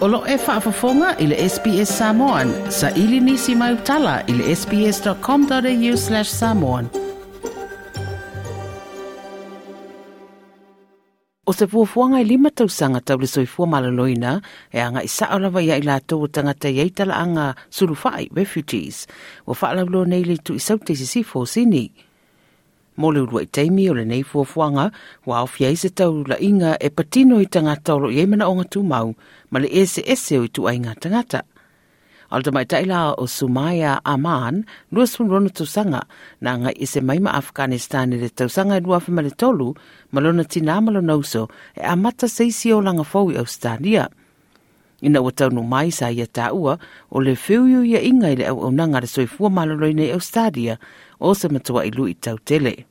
Olo e whaafafonga i le SPS Samoan. Sa ili nisi mai utala i le sps.com.au slash samoan. O se fuafuanga i lima tausanga tau le soifua malaloina e anga i saolawa ia i lātou o tangata i eitala anga surufai, refugees. O whaalaulo nei le tu i saute si sifo sini. mo le urua i teimi o lenei fuafuaga ua aofi ai se la inga e patino i tagata o loo iai manaʻoga tumau ma le eseese o i tagata o le tamaitaʻi la o sumaya aman 26 tausaga na agaʻi e se mai ma afganistan i le tausaga e 23 ma lona tinā ma lona uso e amata seisi o olaga fou i ausitalia ina ua taunu mai sa ia taʻua o le feuiuiaʻiga i le auaunaga a le soifua malolo i nei ausitalia o se matuaʻi lui tautele.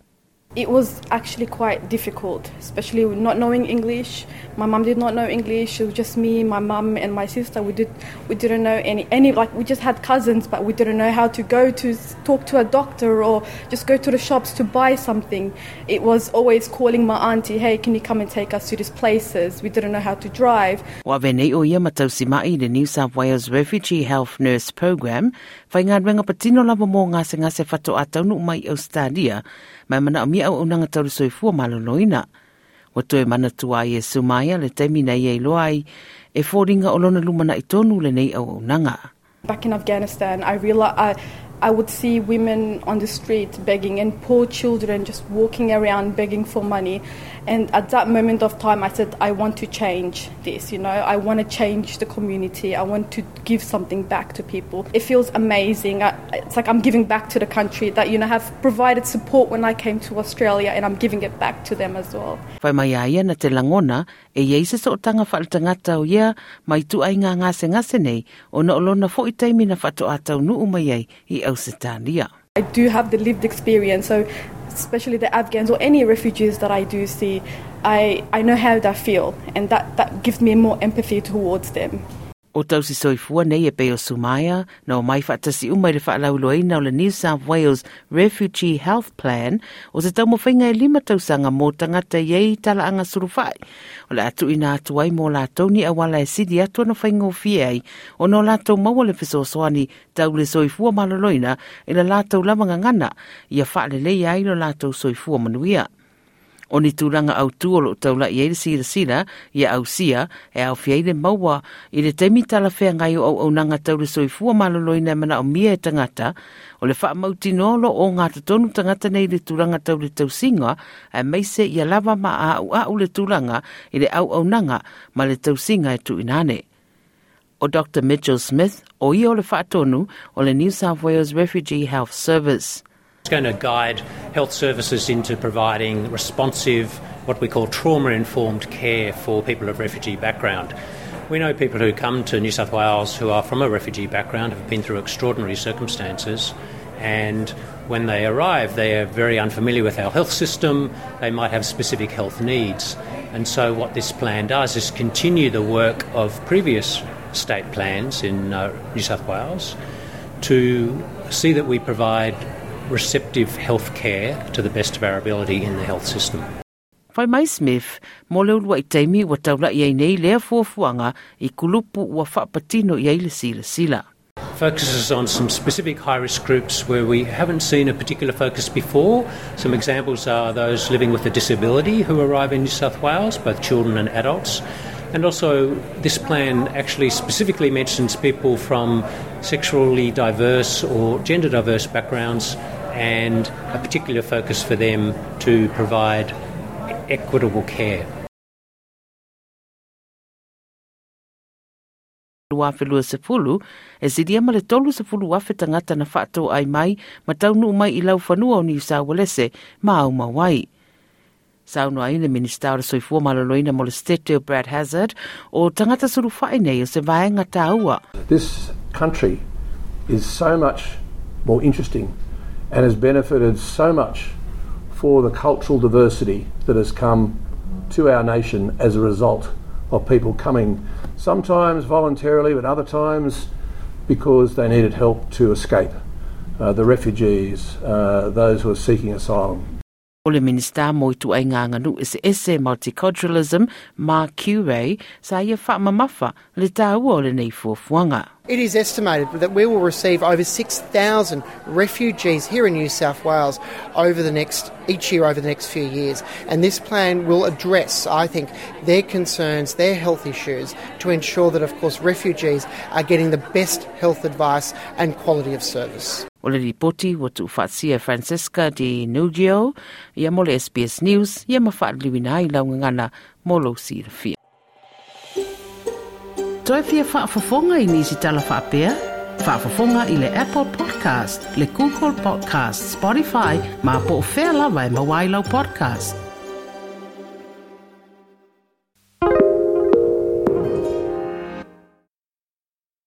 It was actually quite difficult, especially not knowing English. My mum did not know English. It was just me, my mum, and my sister. We did we didn't know any any like we just had cousins, but we didn't know how to go to talk to a doctor or just go to the shops to buy something. It was always calling my auntie, "Hey, can you come and take us to these places?" We didn't know how to drive. The New South Wales Refugee Health Nurse Program, whai ngā patino mō mai mia au unanga tauru soifua maloloina. Wa toe mana tua i e sumaya le teimi i e loai e fōringa o lona lumana i tonu le nei au unanga. Back in Afghanistan, I realized I, I would see women on the street begging and poor children just walking around begging for money. And at that moment of time, I said, I want to change this, you know, I want to change the community. I want to give something back to people. It feels amazing. It's like I'm giving back to the country that, you know, have provided support when I came to Australia and I'm giving it back to them as well. Whai mai aia na te langona, e iei se so tanga whaaltangata o ia, mai tu ai ngā ngase ngase nei, o na olona fo i teimi na whato atau nuu mai ai i I do have the lived experience, so especially the Afghans or any refugees that I do see, I, I know how they feel, and that, that gives me more empathy towards them. O tau si soifua nei e peo sumaya, na o mai whaatasi umai le whaalauloina o le New South Wales Refugee Health Plan, o se tau mo whainga e lima tausanga mō tangata iei tala anga surufai. O le atu ina atu ai mō lātou ni awala e sidi atu ana whainga o fie ai, o no lātou maua le whiso soani tau le soifua maloloina i le lātou lamanga ngana, ia whaale ai lo lātou soifua manuia. O ni tūranga au tūolo tau taula i eire sira sira, i au sia, e au fiaile maua, i le teimi tala whea ngai o au nanga tau soifua maloloi na mana o mia e tangata, o le wha mauti nolo o ngā tatonu tangata nei le tūranga tau tausinga tau singa, e meise i a lava ma a au au le tūranga i le au au nanga ma le tau singa e tu inane. O Dr. Mitchell Smith, o i o le whaatonu o le New South Wales Refugee Health Service. Going to guide health services into providing responsive, what we call trauma informed care for people of refugee background. We know people who come to New South Wales who are from a refugee background have been through extraordinary circumstances, and when they arrive, they are very unfamiliar with our health system, they might have specific health needs. And so, what this plan does is continue the work of previous state plans in uh, New South Wales to see that we provide receptive health care to the best of our ability in the health system. Whai mai Smith, mo leo lua i teimi wa taula i nei lea fuafuanga i kulupu ua whapatino i eile sila sila. Focuses on some specific high risk groups where we haven't seen a particular focus before. Some examples are those living with a disability who arrive in New South Wales, both children and adults. And also, this plan actually specifically mentions people from sexually diverse or gender diverse backgrounds and a particular focus for them to provide equitable care. lua se fulu, e sidia ma le tolu se fulu afe tangata na whaatou ai mai, ma taunu mai i lau whanua o ni sa walese, ma au mawai. Sauno ai le minista o soifua maloloina mo le stete o Brad Hazard, o tangata suru whae nei o se vaenga taua. This country is so much more interesting and has benefited so much for the cultural diversity that has come to our nation as a result of people coming, sometimes voluntarily, but other times because they needed help to escape. Uh, the refugees, uh, those who are seeking asylum. O le minista mo i tu ai ngā nganu ese ese multiculturalism ma Coure sa ia wha mamafa le tā ua o le nei fuafuanga. It is estimated that we will receive over 6,000 refugees here in New South Wales over the next each year over the next few years, and this plan will address, I think, their concerns, their health issues, to ensure that, of course, refugees are getting the best health advice and quality of service. O le ripoti wa tu whaatsia Francesca di Nugio, le SBS News, ia ma whaatliwina ai lau toe fia whaafafonga i nisi tala whaapea? Whaafafonga i le Apple Podcast, le Google Podcast, Spotify, ma po o whea lawa e mawailau podcast.